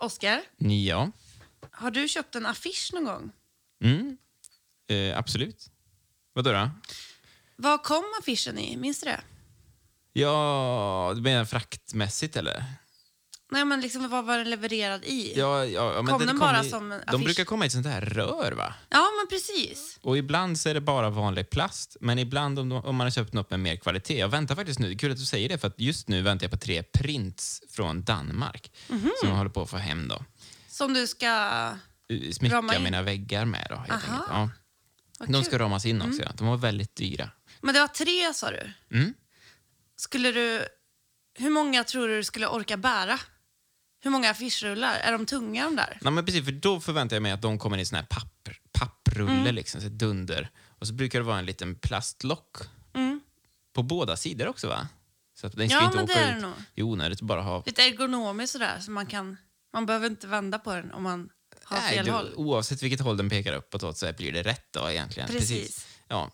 Oskar, Ja, har du köpt en affisch någon gång? mm. eh, absolut. Vadå då? Vad kom affischen i? Minns du det? Ja, du menar fraktmässigt eller? Nej, men liksom, vad var den levererad i? Ja, ja, ja, men Kom det den kommer bara i- som en De affisch? brukar komma i ett sånt här rör va? Ja, men precis. Och ibland så är det bara vanlig plast, men ibland om, de, om man har köpt något med mer kvalitet. Jag väntar faktiskt nu, kul att du säger det, för att just nu väntar jag på tre prints från Danmark Mhm. som jag håller på att få hem då. Som du ska... Smycka mina väggar med då, helt Aha. Ja. Vad De kul. ska ramas in också, ja. De var väldigt dyra. Men det var tre, sa du. Mm. Skulle du... Hur många tror du du skulle orka bära? Hur många affischrullar? Är de tunga de där? Nej, men precis, för då förväntar jag mig att de kommer i sån här papper, papprulle, Mm. liksom, så dunder. Och så brukar det vara en liten plastlock Mm. på båda sidor också va? Så att den ska Ja, inte men åka det är ut det nog. i onödigt bara ha... Lite ergonomiskt sådär, så man kan... Man behöver inte vända på den om man har Nej, fel du, håll. oavsett vilket håll den pekar uppåt åt så blir det rätt då egentligen. Precis. Ja.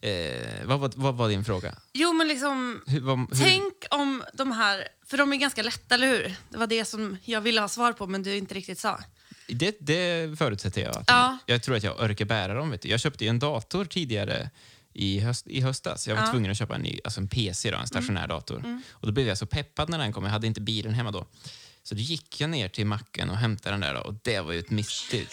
Eh, vad, var- vad var din fråga? Jo, men liksom... Hur, vad, hur, Tänk om de här... För de är ganska lätta, eller hur? Det var det som jag ville ha svar på, men du inte riktigt sa. det, det förutsätter jag. Att Ja. Jag tror att jag orkar bära dem. Vet du. Jag köpte ju en dator tidigare i, höst, i höstas. Jag var Ja. Mm. tvungen att köpa en ny, alltså en PC, då, en stationär dator. Och då blev jag så peppad när den kom. Jag hade inte bilen hemma då. Så då gick jag ner till macken och hämtade den där då, och det var ju ett misstag.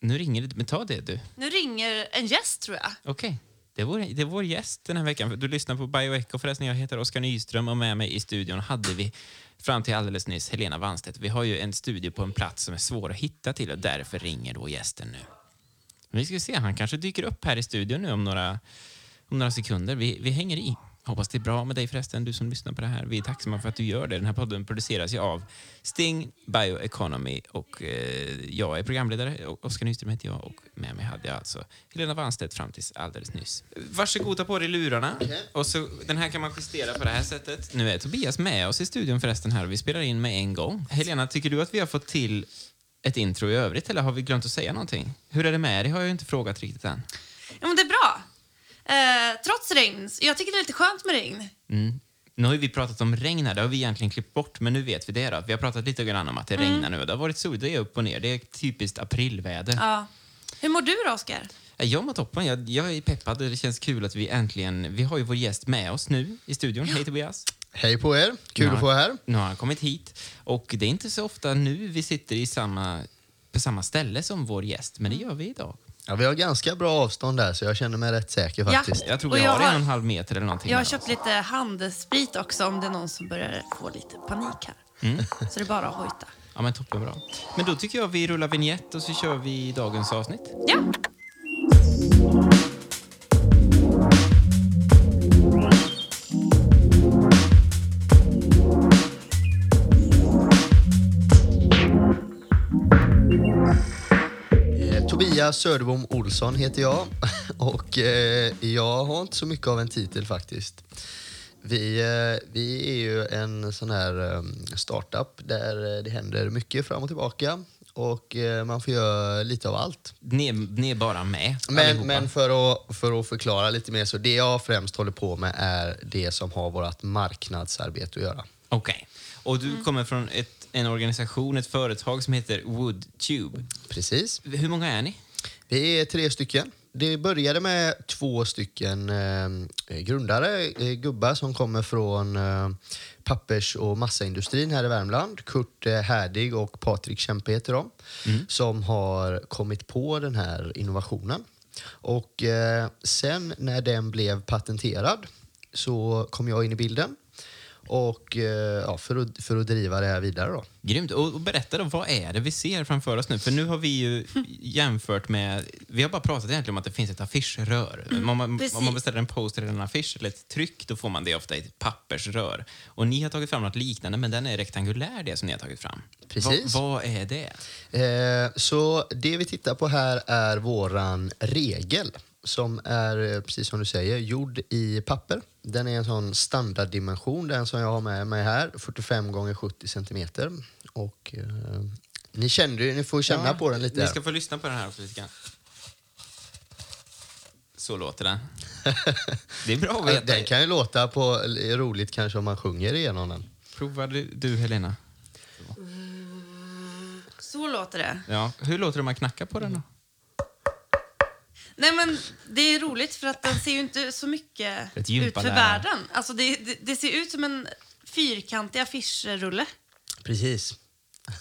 Nu ringer det. Men ta det du. Nu ringer en gäst, tror jag. Okej. Det är, vår, det är vår gäst den här veckan. Du lyssnar på Bioecho förresten. Jag heter Oskar Nyström och med mig i studion hade vi fram till alldeles nyss Helena Wanstedt. Vi har ju en studio på en plats som är svår att hitta till och därför ringer då gästen nu. Vi ska se, han kanske dyker upp här i studion nu om några, om några sekunder. Vi, vi hänger i. Hoppas det är bra med dig förresten, du som lyssnar på det här. Vi är tacksamma för att du gör det. Den här podden produceras ju av Sting Bioeconomy och eh, jag är programledare. Oskar Nyström heter jag och med mig hade jag alltså Helena Wanstedt fram tills alldeles nyss. Varsågod, ta på dig lurarna. Och så, den här kan man justera på det här sättet. Nu är Tobias med oss i studion förresten här och vi spelar in med en gång. Helena, tycker du att vi har fått till ett intro i övrigt eller har vi glömt att säga någonting? Hur är det med dig har jag ju inte frågat riktigt än. Ja, men det. Eh, trots regn. Jag tycker det är lite skönt med regn. Mm. Nu har vi pratat om regn här, det har vi egentligen klippt bort, men nu vet vi det då. Vi har pratat lite grann om att det regnar nu det har varit soligt, det är upp och ner. Det är typiskt aprilväder. Ja. Hur mår du då, Oskar? Ja. Jag mår toppen, jag, jag är peppad det känns kul att vi äntligen, vi har ju vår gäst med oss nu i studion. Hej Tobias! Hej på er, kul Ja. att få vara här. Nu har han kommit hit och det är inte så ofta nu vi sitter i samma, på samma ställe som vår gäst, men det gör vi idag. Ja, vi har ganska bra avstånd där så jag känner mig rätt säker Ja. faktiskt. Jag tror Och vi jag har har- en och en halv meter eller någonting. Jag har mellan köpt oss. lite handsprit också om det är någon som börjar få lite panik här. Mm. Så det är bara att hojta. Ja men toppenbra. Men då tycker jag vi rullar vignett och så kör vi dagens avsnitt. Ja. Tobias Söderbom Olsson heter jag och eh, jag har inte så mycket av en titel faktiskt. Vi, eh, vi är ju en sån här eh, startup där det händer mycket fram och tillbaka och eh, man får göra lite av allt. Ni är, ni är bara med Men, allihopa. men för, att, för att förklara lite mer så det jag främst håller på med är det som har vårt marknadsarbete att göra. Okej. Och du Mm. kommer från ett, en organisation, ett företag som heter Woodtube. Precis. Hur många är ni? Vi är tre stycken. Det började med två stycken eh, grundare, eh, gubbar som kommer från eh, pappers och massaindustrin här i Värmland. Kurt eh, Härdig och Patrik Kempe heter de. Som har kommit på den här innovationen. Och eh, sen när den blev patenterad så kom jag in i bilden. Och eh, ja, för, att, för att driva det här vidare då. Grymt. Och, och berätta då, vad är det vi ser framför oss nu? För nu har vi ju jämfört med... Vi har bara pratat egentligen om att det finns ett affischrör. om, man, Mm, om man beställer en poster eller en affisch eller ett tryck, då får man det ofta i ett pappersrör. Och ni har tagit fram något liknande, men den är rektangulär, det som ni har tagit fram. Precis. Va, vad är det? Eh, så det vi tittar på här är våran regel som är, eh, precis som du säger, gjord i papper. Den är en sån standarddimension, den som jag har med mig här, 45 gånger 70 centimeter. Och eh, ni kände ni får känna Ja, på den lite. Ni ska få lyssna på den här också lite grann. Så låter den. Det är bra att veta. Den kan ju låta på, roligt kanske om man sjunger igenom den. Provar du, du, Helena? Så låter det. Ja. Hur låter det om man knackar på den då? Nej men det är roligt för att den ser ju inte så mycket ut för världen. Alltså det, det, det ser ut som en fyrkantig affischrulle. Precis.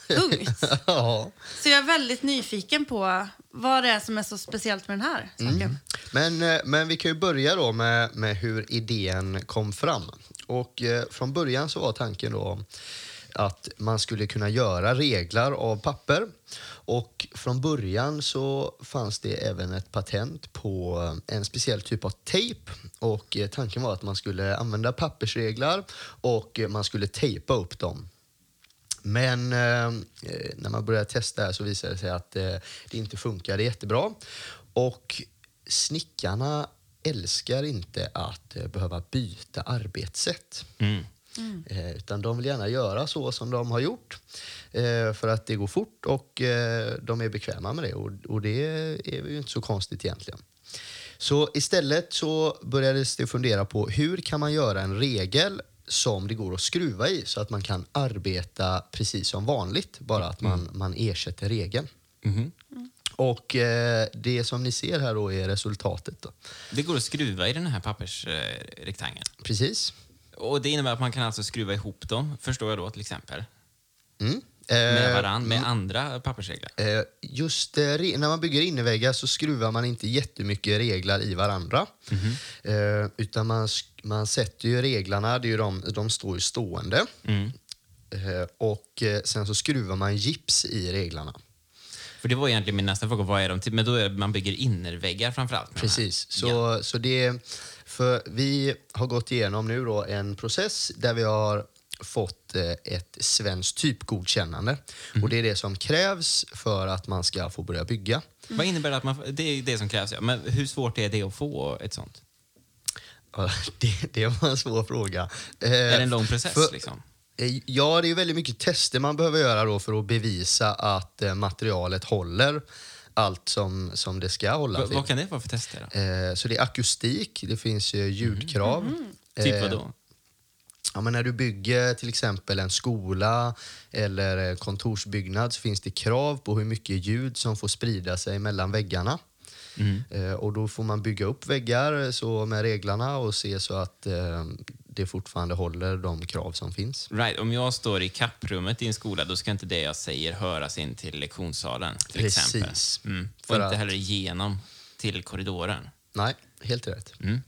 Punkt. ja. Så jag är väldigt nyfiken på vad det är som är så speciellt med den här saken. Men, eh, men vi kan ju börja då med, med hur idén kom fram. Och eh, från början så var tanken då att man skulle kunna göra reglar av papper. Och från början så fanns det även ett patent på en speciell typ av tejp. Och eh, tanken var att man skulle använda pappersreglar och man skulle tejpa upp dem. Men eh, eh när man började testa här så visade det sig att eh, det inte funkade jättebra. Och snickarna älskar inte att eh, behöva byta arbetssätt. Mm. Eh, utan de vill gärna göra så som de har gjort. Eh, för att det går fort och eh, de är bekväma med det. Och, och det är ju inte så konstigt egentligen. Så istället så började det fundera på hur kan man göra en regel som det går att skruva i så att man kan arbeta precis som vanligt. Bara att man, man ersätter regeln. Mhm. Och eh, det som ni ser här då är resultatet. Då. Det går att skruva i den här pappersrektangeln. Precis. Och det innebär att man kan alltså skruva ihop dem, förstår jag då till exempel. Mm. Med Eh, varann, med andra pappersreglar. Eh, Just eh, när man bygger innerväggar så skruvar man inte jättemycket reglar i varandra. Eh, utan man, man sätter ju reglarna, det är ju de, de står ju stående. Mm. Och sen så skruvar man gips i reglarna. För det var egentligen min nästa fråga, vad är de till? Men då är man bygger innerväggar framförallt. Precis. Så, Ja. så det, för vi har gått igenom nu då en process där vi har fått eh, ett svenskt typgodkännande. Och det är det som krävs för att man ska få börja bygga. Vad innebär det att man... Det är det som krävs, ja. Men hur svårt är det att få ett sånt? Ja, det, det var en svår fråga. Eh, Är det en lång process för- liksom? Eh, Ja, det är väldigt mycket tester man behöver göra då för att bevisa att materialet håller allt som, som det ska hålla till. vad kan det vara för tester då? Eh, Så det är akustik, det finns ju ljudkrav. Typ Eh, vadå? Ja, men när du bygger till exempel en skola eller kontorsbyggnad så finns det krav på hur mycket ljud som får sprida sig mellan väggarna. Mm. Eh, och då får man bygga upp väggar så med reglarna och se så att eh, det fortfarande håller de krav som finns. Right, om jag står i kapprummet i en skola, då ska inte det jag säger höras in till lektionssalen. Till Precis. Exempel. Mm. Och För inte heller igenom till korridoren. Nej, helt rätt. Mm.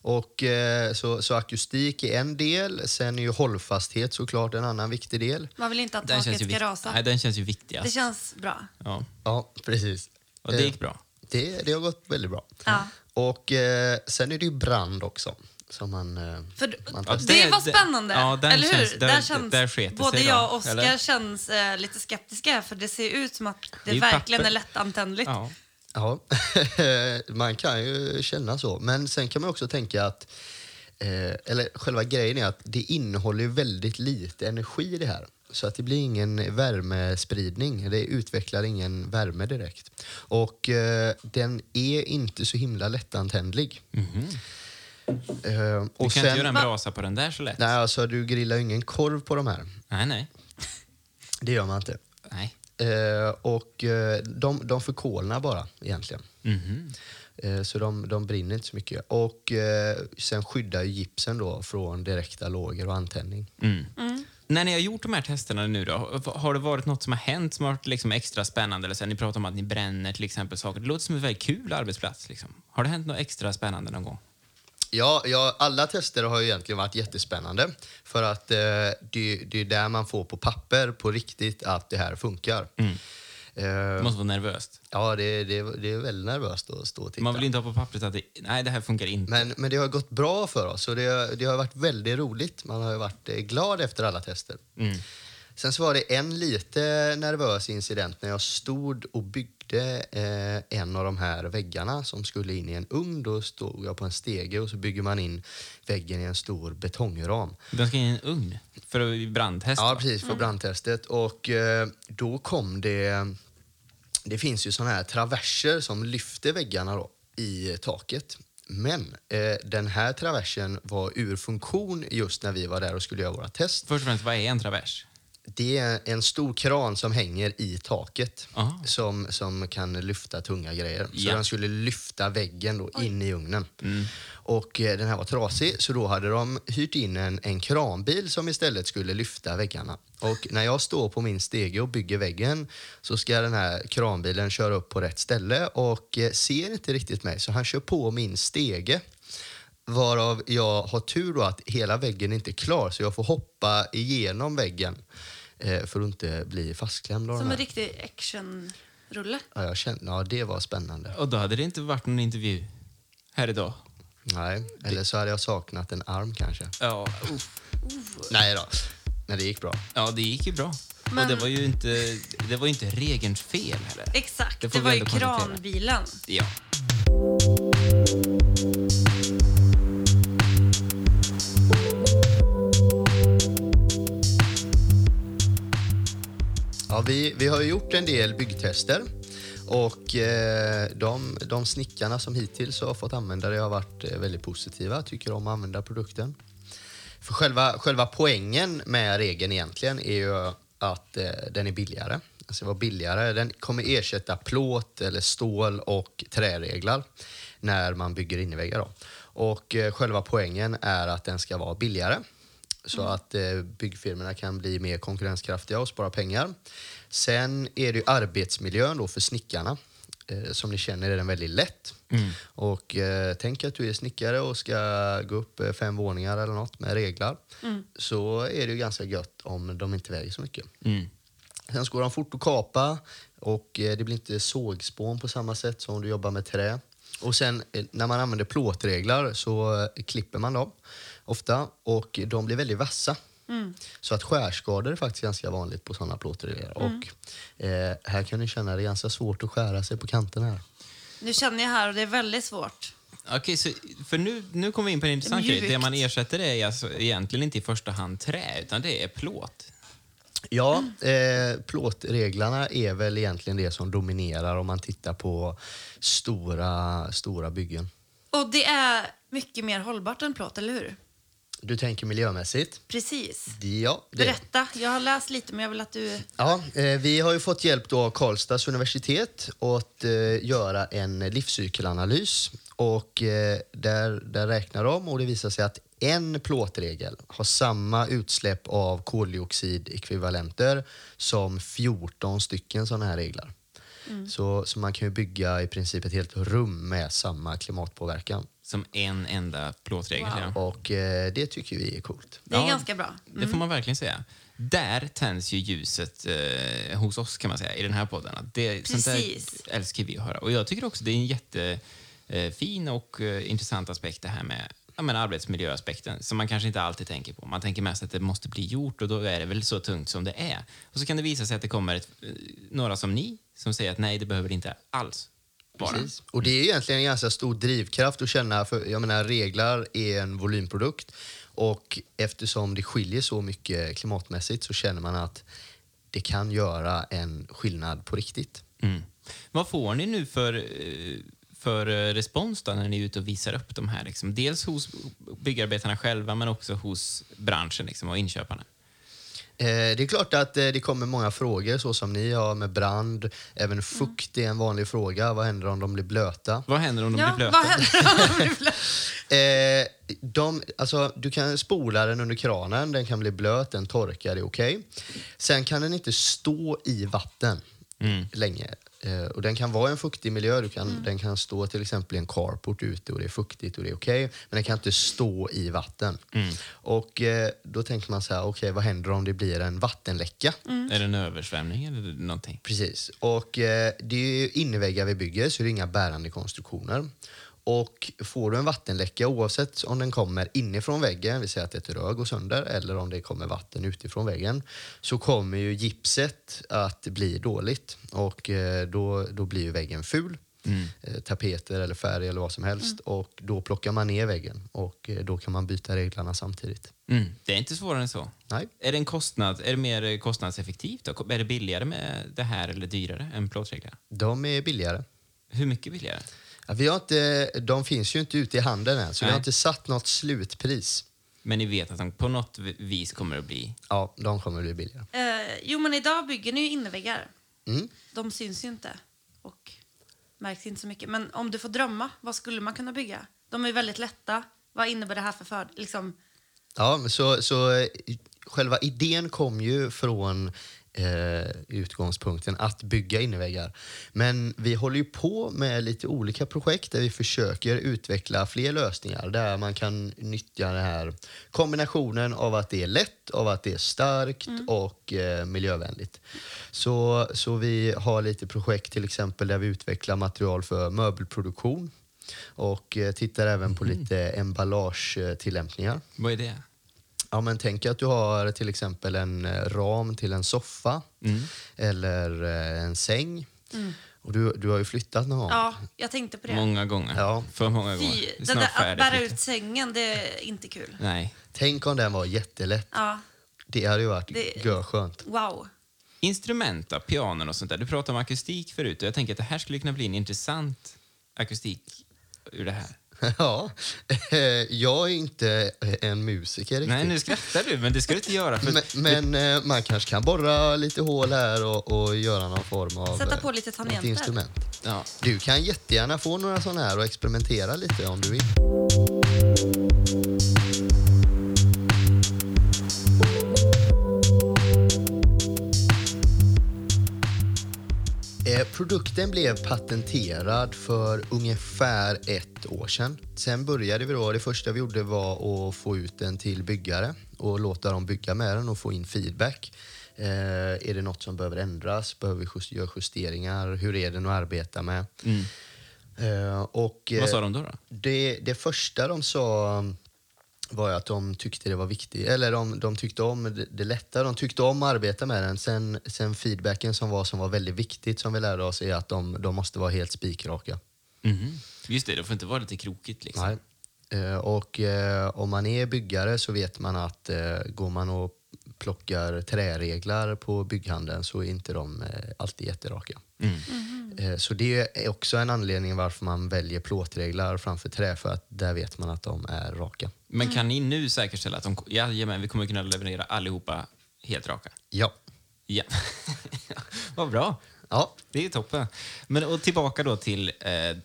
Och, eh, så, så akustik är en del, sen är ju hållfasthet såklart en annan viktig del. Man vill inte att Den taket ska vikt- rasa. Nej, den känns ju Det viktigast. känns bra. Ja. Ja, precis. Och det Eh, gick bra. Det, det har gått väldigt bra. Ja. Och eh, sen är det ju brand också. Som man, eh, För man det det- var det- spännande, ja, den eller hur? känns- där- där känns där det både jag och Oskar känns eh, lite skeptiska för det ser ut som att det, är ju verkligen papper. är lättantändligt. Ja. Ja, man kan ju känna så. Men sen kan man också tänka att, eh, eller själva grejen är att det innehåller ju väldigt lite energi i det här. Så att det blir ingen värmespridning. Det utvecklar ingen värme direkt. Och eh, den är inte så himla lättantändlig. Eh, Du och kan sen, inte göra en brasa på den där så lätt. Nej, alltså du grillar ju ingen korv på de här. Nej, nej. Det gör man inte. nej. Eh, och eh, de, de förkolnar bara egentligen. Mhm. Eh, Så de, de brinner inte så mycket. Och sen skyddar ju gipsen då från direkta lågor och antändning. Mm. Mm. När ni har gjort de här testerna nu då, har det varit något som har hänt som har varit liksom extra spännande? Eller så ni pratar om att ni bränner till exempel saker. Det låter som en väldigt kul arbetsplats. Liksom. Har det hänt något extra spännande någon gång? Ja, ja, alla tester har ju egentligen varit jättespännande. För att eh, det, det är där man får på papper på riktigt att det här funkar. Mm. Det Eh, måste vara nervöst. ja, det, det, det är väldigt nervöst att stå och titta. Man vill inte ha på pappret att det, nej, det här funkar inte. Men, men det har gått bra för oss och det, det har varit väldigt roligt. Man har varit eh, glad efter alla tester. Mm. Sen så var det en lite nervös incident när jag stod och byggde eh, en av de här väggarna som skulle in i en ugn. Då stod jag på en stege och så bygger man in väggen i en stor betongram. Den ska in i en ugn för att brandtest. Ja, precis, för brandtestet. Och eh, då kom det... Det finns ju såna här traverser som lyfter väggarna då, i taket. Men eh, den här traversen var ur funktion just när vi var där och skulle göra våra test. Först och främst, vad är en travers? Det är en stor kran som hänger i taket Aha. som, som kan lyfta tunga grejer. Så Ja. den skulle lyfta väggen då in i ugnen. Och eh, den här var trasig så då hade de hyrt in en, en kranbil som istället skulle lyfta väggarna. Och när jag står på min stege och bygger väggen så ska den här kranbilen köra upp på rätt ställe och eh, ser inte riktigt mig så han kör på min stege. Varav jag har tur då att hela väggen inte är klar så jag får hoppa igenom väggen eh, för att inte bli fastklämd Som en riktig actionrulle. Ja, jag kände, ja, det var spännande. Och då hade det inte varit någon intervju här idag. Nej, eller så hade jag saknat en arm kanske. Ja, Nej då, men det gick bra. ja det gick ju bra. Men- Och det var ju inte, det var inte regelns fel heller. Exakt, Det det, var ju kranbilen. Ja. Ja, vi, vi har gjort en del byggtester och eh, de, de snickarna som hittills har fått använda det har varit eh, väldigt positiva, tycker om att använda produkten. För själva, själva poängen med regeln egentligen är ju att eh, den är billigare. Alltså vara billigare. Den kommer ersätta plåt eller stål och träreglar när man bygger inneväggar. Då. Och eh, själva poängen är att den ska vara billigare så att eh, byggfirmorna kan bli mer konkurrenskraftiga och spara pengar. Sen är det arbetsmiljön då för snickarna. Eh, som ni känner är den väldigt lätt. Och eh, tänk att du är snickare och ska gå upp eh, fem våningar eller något med reglar. Så är det ju ganska gött om de inte väger så mycket. Mm. Sen går de fort att kapa och eh, det blir inte sågspån på samma sätt som om du jobbar med trä. Och sen eh, när man använder plåtreglar så eh, klipper man dem ofta och de blir väldigt vassa. Så att skärskador är faktiskt ganska vanligt på sådana plåtreglar. Och eh, här kan ni känna det är ganska svårt att skära sig på kanten här. Nu känner jag här och det är väldigt svårt. Okej, så, för nu, nu kommer vi in på en intressant grej. Det man ersätter är alltså egentligen inte i första hand trä, utan det är plåt. Ja, eh, plåtreglarna är väl egentligen det som dominerar om man tittar på stora, stora byggen. Och det är mycket mer hållbart än plåt, eller hur? Du tänker miljömässigt? Precis. Ja, det. Berätta. Jag har läst lite, men jag vill att du... Ja, eh, vi har ju fått hjälp då av Karlstads universitet att eh, göra en livscykelanalys. Och eh, där, där räknar de och det visar sig att en plåtregel har samma utsläpp av koldioxidekvivalenter som 14 stycken sådana här regler. Så, så man kan ju bygga i princip ett helt rum med samma klimatpåverkan. Som en enda plåtregel. Wow. Ja. Och eh, det tycker vi är coolt. Det är Ja, ganska bra. Det får man verkligen säga. Där tänds ju ljuset eh, hos oss kan man säga i den här podden. Det, sånt Precis. där älskar vi att höra. Och jag tycker också det är en jättefin och eh, intressant aspekt det här med ja, men arbetsmiljöaspekten som man kanske inte alltid tänker på. Man tänker mest att det måste bli gjort och då är det väl så tungt som det är. Och så kan det visa sig att det kommer ett, eh, några som ni som säger att nej, det behöver det inte alls vara. Precis. Och det är egentligen en ganska stor drivkraft att känna, för jag menar reglar är en volymprodukt och eftersom det skiljer så mycket klimatmässigt så känner man att det kan göra en skillnad på riktigt. Mm. Vad får ni nu för, eh, för eh, respons då när ni är ute och visar upp de här? Liksom? Dels hos byggarbetarna själva men också hos branschen liksom, och inköparna. Eh, det är klart att eh, det kommer många frågor så som ni har med brand. Även fukt är en vanlig fråga. Vad händer om de blir blöta? Vad händer om de Ja, blir blöta? vad händer om de blir blöta? De, alltså, du kan spola den under kranen, den kan bli blöt, den torkar, det är okej. Sen kan den inte stå i vatten Mm. länge. Eh, och den kan vara i en fuktig miljö, du kan, den kan stå till exempel i en carport ute och det är fuktigt och det är okej. Men den kan inte stå i vatten. Och eh, då tänker man så här, okej vad händer om det blir en vattenläcka? Är det en översvämning eller någonting? Precis. Och eh, det är ju inneväggar vi bygger, så det är inga bärande konstruktioner. Och får du en vattenläcka, oavsett om den kommer inifrån väggen, vi säger att ett rör går sönder, eller om det kommer vatten utifrån väggen, så kommer ju gipset att bli dåligt. Och eh, då, då blir ju väggen ful. Eh, tapeter eller färg eller vad som helst. Och då plockar man ner väggen och eh, då kan man byta reglarna samtidigt. Mm. Det är inte svårare än så. Nej. Är det, en kostnad, är det mer kostnadseffektivt? Då? Är det billigare med det här eller dyrare än plåtreglar? De är billigare. Hur mycket billigare? Ja, vi har inte, de finns ju inte ute i handeln än, så vi Nej. har inte satt något slutpris. Men ni vet att de på något vis kommer att bli... Ja, de kommer bli billigare. Eh, jo, men idag bygger ni ju innerväggar. Mm. De syns ju inte och märks inte så mycket. Men om du får drömma, vad skulle man kunna bygga? De är väldigt lätta. Vad innebär det här för för... Liksom, Ja, men så, så eh, själva idén kom ju från eh, utgångspunkten att bygga innerväggar. Men vi håller ju på med lite olika projekt där vi försöker utveckla fler lösningar där man kan nyttja den här kombinationen av att det är lätt, av att det är starkt och eh, miljövänligt. Så, så vi har lite projekt till exempel där vi utvecklar material för möbelproduktion och eh, tittar även på lite emballagetillämpningar. Vad är det? Ja, men tänk att du har till exempel en eh, ram till en soffa Mm. eller eh, en säng. Och du, du har ju flyttat någon gång. ja, jag tänkte på det. Många gånger. Ja. För många gånger. Fy, snart där, att färdigt. bära ut sängen, det är inte kul. Nej. Tänk om den var jättelätt. Ja, Det hade ju varit Det- görskönt. wow. Instrument då, pianon och sånt där. Du pratade om akustik förut och jag tänker att det här skulle kunna bli en intressant akustik ur det här. Ja, eh, jag är inte en musiker riktigt. Nej, nu skrattar du, men det ska du inte göra. För Men, men eh, man kanske kan borra lite hål här och, och göra någon form av Sätta eh, på lite tangenter. instrument. ja. Du kan jättegärna få några sådana här och experimentera lite om du vill. Produkten blev patenterad för ungefär ett år sedan. Sen började vi då, det första vi gjorde var att få ut den till byggare och låta dem bygga med den och få in feedback. Eh, är det något som behöver ändras? Behöver vi just, göra justeringar? Hur är den att arbeta med? Eh, och, Vad sa eh, de då? då? det, det första de sa var ju att de tyckte det var viktigt, eller de, de tyckte om det, det lätta, de tyckte om att arbeta med den. Sen, sen feedbacken som var, som var väldigt viktigt som vi lärde oss är att de, de måste vara helt spikraka. Mhm. Just det, det får inte vara lite krokigt liksom. Nej. Eh, och eh, om man är byggare så vet man att eh, går man och plockar träreglar på bygghandeln så är inte de eh, alltid jätteraka. Mm. Eh, Så det är också en anledning varför man väljer plåtreglar framför trä för att där vet man att de är raka. Men kan ni nu säkerställa att de, jajamän, vi kommer kunna leverera allihopa helt raka? Ja. Ja. Vad bra. Ja, Det är toppen. Men och tillbaka då till eh,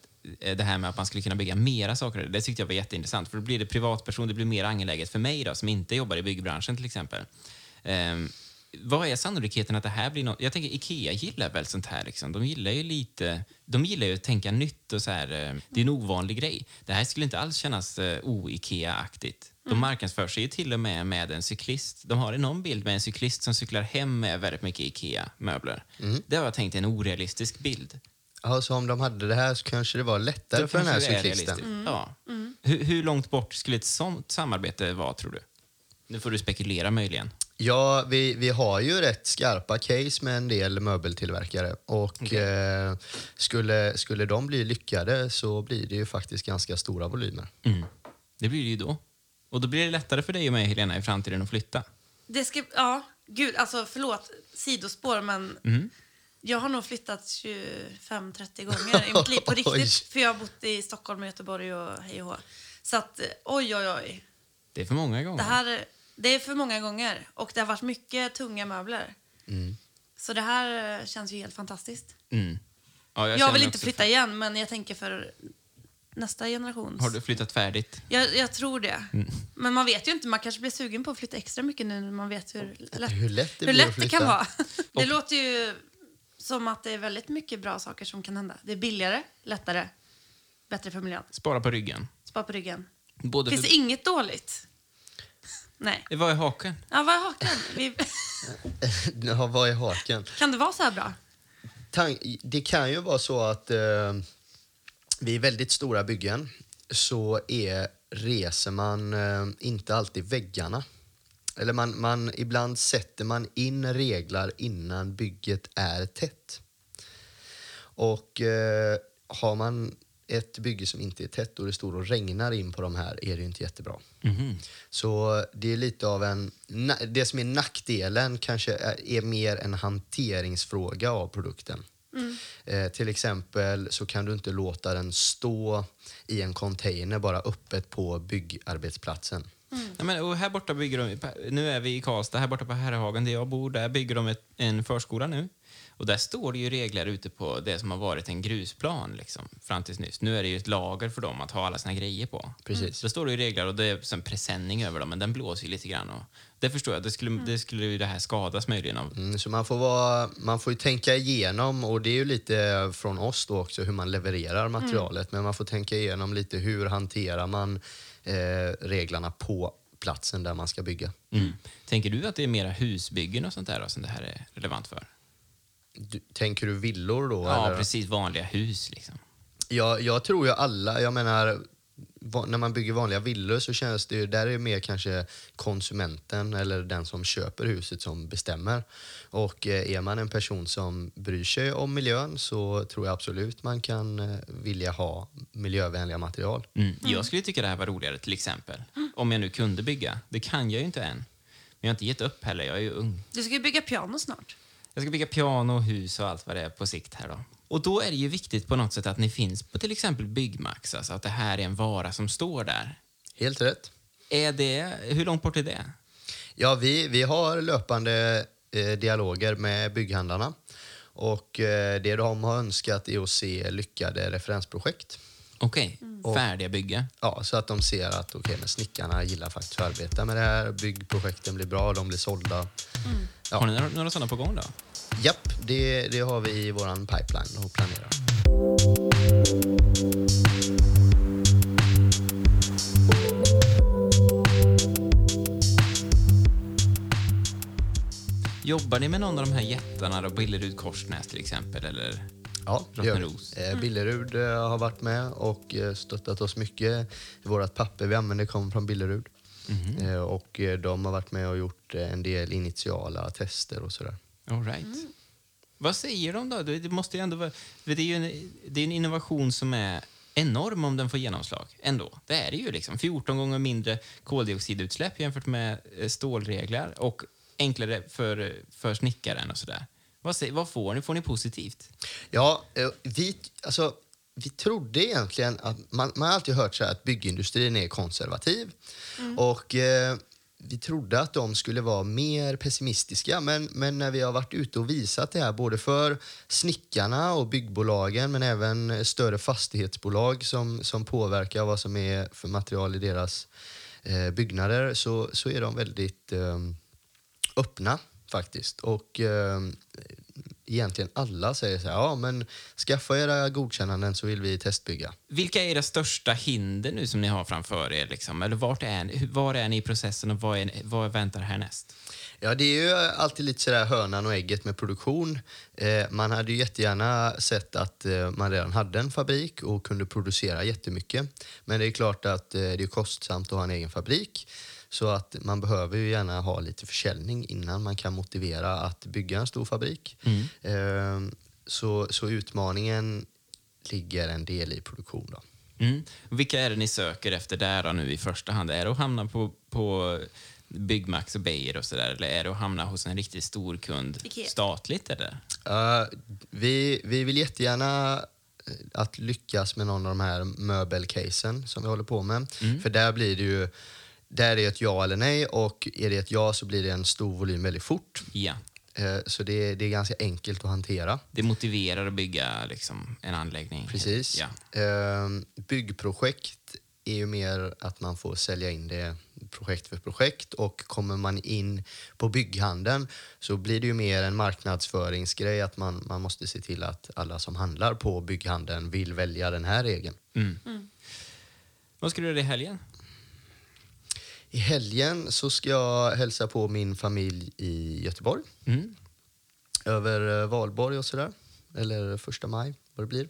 det här med att man skulle kunna bygga mera saker. Det tyckte jag var jätteintressant. För då blir det privatperson, det blir mer angeläget för mig då, som inte jobbar i byggbranschen till exempel. Ehm, vad är sannolikheten att det här blir något? Jag tänker Ikea gillar väl sånt här liksom. De gillar ju lite, de gillar ju att tänka nytt och så här. eh, Det är en ovanlig grej. Det här skulle inte alls kännas eh, o-Ikea-aktigt. De marknadsför sig ju till och med med en cyklist. De har någon bild med en cyklist som cyklar hem med väldigt mycket Ikea-möbler. Det har jag tänkt är en orealistisk bild. alltså om de hade det här så kanske det var lättare Då för den här det cyklisten. realistiskt. Ja. Hur, hur långt bort skulle ett sånt samarbete vara, tror du? Nu får du spekulera möjligen. Ja, vi, vi har ju rätt skarpa case med en del möbeltillverkare. Och eh, skulle, skulle de bli lyckade så blir det ju faktiskt ganska stora volymer. Mm. Det blir det ju då. Och då blir det lättare för dig och mig, Helena, i framtiden att flytta. Det ska, ja, gud, alltså förlåt, sidospår, men Mm. jag har nog flyttat 25-30 gånger i mitt liv på riktigt. För jag har bott i Stockholm och Göteborg och hej och hå. Så att, oj, oj, oj. Det är för många gånger. Det här det är för många gånger och det har varit mycket tunga möbler. Mm. Så det här eh, känns ju helt fantastiskt. Mm. Ja, Jag, känner vill inte flytta igen, men jag tänker för nästa generations... Har du flyttat färdigt? Jag, jag tror det. Men man vet ju inte, man kanske blir sugen på att flytta extra mycket nu när man vet hur lätt, Hur lätt det hur lätt det kan vara. Det låter ju som att det är väldigt mycket bra saker som kan hända. Det är billigare, lättare, bättre för miljön. Spara på ryggen. Spara på ryggen. Både Finns för... inget dåligt? Nej. Vad är haken? Ja, vad är haken? Vi... Ja, vad är haken? Kan det vara så här bra? Det kan ju vara så att eh, vid väldigt stora byggen så är, reser man eh, inte alltid väggarna. Eller man, man, ibland sätter man in reglar innan bygget är tätt. Och eh, har man ett bygge som inte är tätt och det står och regnar in på de här är det ju inte jättebra. Mhm. Så det är lite av en... Det som är nackdelen kanske är, är mer en hanteringsfråga av produkten. Eh, till exempel så kan du inte låta den stå i en container bara öppet på byggarbetsplatsen. Ja, men, och här borta bygger de, nu är vi i Karlstad, här borta på Herrehagen där jag bor, där bygger de ett, en förskola nu. Och där står det ju regler ute på det som har varit en grusplan liksom, fram tills nyss. Nu är det ju ett lager för dem att ha alla sina grejer på. Precis. Då står det ju regler och det är en presenning över dem, men den blåser ju lite grann. Och det förstår jag, det skulle, det skulle ju det här skadas möjligen av. Mm, så man får, vara, man får ju tänka igenom, och det är ju lite från oss då också, hur man levererar materialet. Men man får tänka igenom lite hur hanterar man eh, reglerna på platsen där man ska bygga. Mm. Tänker du att det är mera husbyggen och sånt där då, som det här är relevant för? Du, tänker du villor då? Ja, eller? precis. Vanliga hus liksom. Jag, jag tror ju alla, jag menar, va, när man bygger vanliga villor så känns det ju, där är det mer kanske konsumenten eller den som köper huset som bestämmer. Och eh, är man en person som bryr sig om miljön så tror jag absolut man kan eh, vilja ha miljövänliga material. Mm. Jag skulle tycka det här var roligare till exempel. Om jag nu kunde bygga. Det kan jag ju inte än. Men jag har inte gett upp heller, jag är ju ung. Du ska ju bygga piano snart. Jag ska bygga piano, hus och allt vad det är på sikt här då. Och då är det ju viktigt på något sätt att ni finns på till exempel Byggmax, alltså att det här är en vara som står där. Helt rätt. Är det, hur långt bort är det? Ja, vi, vi har löpande eh, dialoger med bygghandlarna. Och eh, det de har önskat är att se lyckade referensprojekt. Okej, färdiga bygge. Ja, så att de ser att okay, men snickarna gillar faktiskt att arbeta med det här. Byggprojekten blir bra, de blir sålda. Ja. Har ni några, några sådana på gång då? Japp, det, det har vi i våran pipeline och planerar. Jobbar ni med någon av de här jättarna då? Billerud Korsnäs till exempel? Eller? Ja, det gör vi. Eh, Billerud eh, har varit med och eh, stöttat oss mycket. Vårt papper vi använder kommer från Billerud. Eh, och eh, de har varit med och gjort eh, en del initiala tester och sådär. All right. Vad säger de då? Det måste ju ändå vara, det är ju en, det är en innovation som är enorm om den får genomslag. Ändå. Det är det ju. liksom. 14 gånger mindre koldioxidutsläpp jämfört med stålregler och enklare för, för snickaren och sådär. Vad, säger, vad får ni? Får ni positivt? Ja, vi, alltså, vi trodde egentligen att man, man har alltid hört så här att byggindustrin är konservativ. Och eh, vi trodde att de skulle vara mer pessimistiska. Men, men när vi har varit ute och visat det här både för snickarna och byggbolagen men även större fastighetsbolag som, som påverkar vad som är för material i deras eh, byggnader så, så är de väldigt eh, öppna faktiskt. Och eh, egentligen alla säger så här, ja men skaffa era godkännanden så vill vi testbygga. Vilka är era största hinder nu som ni har framför er? Liksom? Eller vart är, ni- var är ni i processen och vad, är, vad väntar härnäst? Ja, det är ju alltid lite sådär hönan och ägget med produktion. Eh, man hade ju jättegärna sett att eh, man redan hade en fabrik och kunde producera jättemycket. Men det är klart att eh, det är kostsamt att ha en egen fabrik. Så att man behöver ju gärna ha lite försäljning innan man kan motivera att bygga en stor fabrik. Eh, så, så utmaningen ligger en del i produktion. Då. Mm. Vilka är det ni söker efter där då nu i första hand? Är det att hamna på, på Byggmax och Beijer och sådär? Eller är det att hamna hos en riktigt stor kund Ikea. statligt? Eller? Uh, vi, vi vill jättegärna eh, att lyckas med någon av de här möbelcasen som vi håller på med. För där blir det ju där är ett ja eller nej och är det ett ja så blir det en stor volym väldigt fort. Ja. Eh, Så det är, det är ganska enkelt att hantera. Det motiverar att bygga liksom, en anläggning. Precis. Ja. Ehm, Byggprojekt är ju mer att man får sälja in det projekt för projekt och kommer man in på bygghandeln så blir det ju mer en marknadsföringsgrej att man, man måste se till att alla som handlar på bygghandeln vill välja den här regeln. Vad ska du göra i helgen? I helgen så ska jag hälsa på min familj i Göteborg. Mm. Över eh, valborg och sådär. Eller första maj, vad det blir.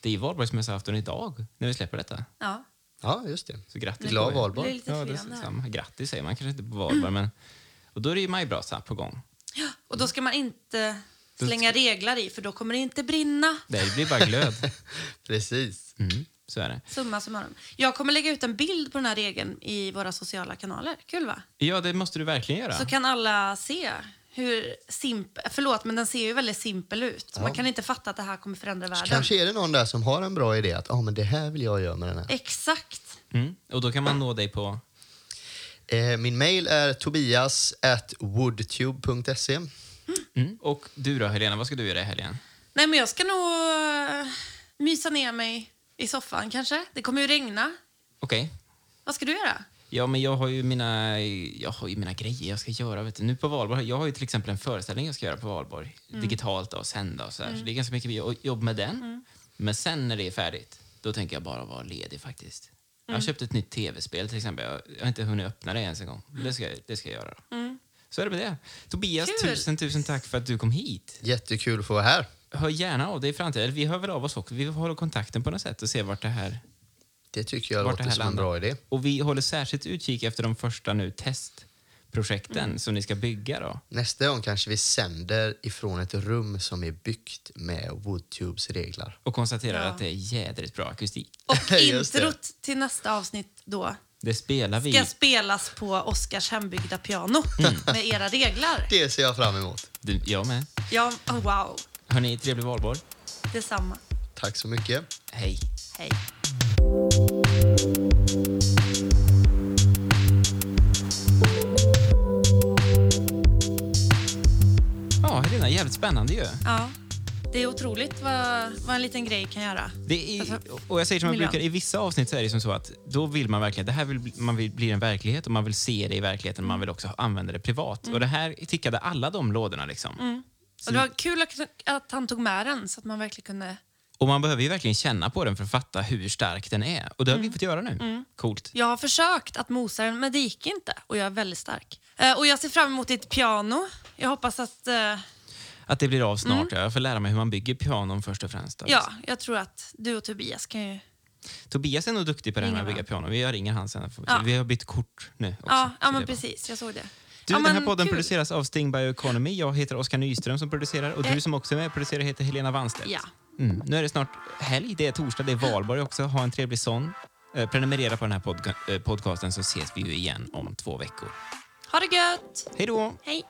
Det är valborgsmässoafton idag, när vi släpper detta. Ja. Ja, just det. Så grattis Glad valborg. Ja, det samma. Grattis säger man kanske inte på valborg, men... Och då är det ju majbrasa på gång. Och då ska man inte slänga reglar i för då kommer det inte brinna. Det blir bara glöd. Precis. Mm, så är det. Summa summarum. Jag kommer lägga ut en bild på den här regeln i våra sociala kanaler. Kul va? Ja, det måste du verkligen göra. Så kan alla se hur simpel... Förlåt, men den ser ju väldigt simpel ut. Så Man kan inte fatta att det här kommer förändra världen. Kanske är det någon där som har en bra idé att ah, men det här vill jag göra med den här. Exakt. Mm. Och då kan man nå dig på... Eh, min mail är tobias at woodtube.se. Mm. Och du då, Helena, vad ska du göra i helgen? Nej, men jag ska nog mysa ner mig i soffan kanske. Det kommer ju regna. Okej. Vad ska du göra? Ja, men jag har ju mina, jag har ju mina grejer jag ska göra. Vet du. Nu på valborg, jag har ju till exempel en föreställning jag ska göra på valborg. Digitalt och sända och så, där. så det är ganska mycket jo- jobb med den. Men sen när det är färdigt, då tänker jag bara vara ledig faktiskt. Jag har köpt ett nytt tv-spel till exempel. Jag jag har inte hunnit öppna det ens en gång. Det ska, det ska jag göra. Då. Så är det med det. Tobias, Kul. tusen, tusen tack för att du kom hit. Jättekul att få vara här. Hör gärna av dig i framtiden. Vi hör väl av oss också. Vi håller kontakten på något sätt och ser vart det här Det tycker jag låter som en bra idé. Och vi håller särskilt utkik efter de första nu testprojekten som ni ska bygga då. Nästa gång kanske vi sänder ifrån ett rum som är byggt med Woodtubes regler. Och konstaterar Ja. att det är jädrigt bra akustik. Och introt till nästa avsnitt då Det spelar vi. ska spelas på Oscars hembyggda piano Mm. med era reglar. Det ser jag fram emot. Du, jag med. Ja, oh, wow. Hörni, trevlig valborg. Detsamma. Tack så mycket. Hej. Hej. Ja, Helena, jävligt spännande ju. Ja, det är otroligt vad, vad en liten grej kan göra. Det är, Alltså, och jag säger som jag miljön. brukar, i vissa avsnitt så är det som så att då vill man verkligen, det här vill, man vill bli en verklighet och man vill se det i verkligheten och man vill också använda det privat. Mm. Och det här tickade alla de lådorna liksom. Och det var kul att, han tog med den så att man verkligen kunde... Och man behöver ju verkligen känna på den för att fatta hur stark den är. Och det har vi fått göra nu. Coolt. Jag har försökt att mosa den, men det gick inte. Och jag är väldigt stark. Eh, och jag ser fram emot ditt piano. Jag hoppas att... eh, Att det blir av snart. ja. Jag får lära mig hur man bygger pianon först och främst. Mm. ja, jag tror att du och Tobias kan ju... Tobias är nog duktig på det här med att bygga piano. Vi ringer han sen. Ja. Vi har bytt kort nu också. Ja, så ja men precis. Jag såg det. Du, ja, den här podden kul. produceras av Sting Bioeconomy. Jag heter Oskar Nyström som producerar och du eh. som också är med och producerar heter Helena Wannstedt. Ja. Mm. Nu är det snart helg, det är torsdag, det är valborg också. Ha en trevlig sån. Eh, prenumerera på den här podca eh, podcasten så ses vi ju igen om två veckor. Ha det gött! Hej då! Hej!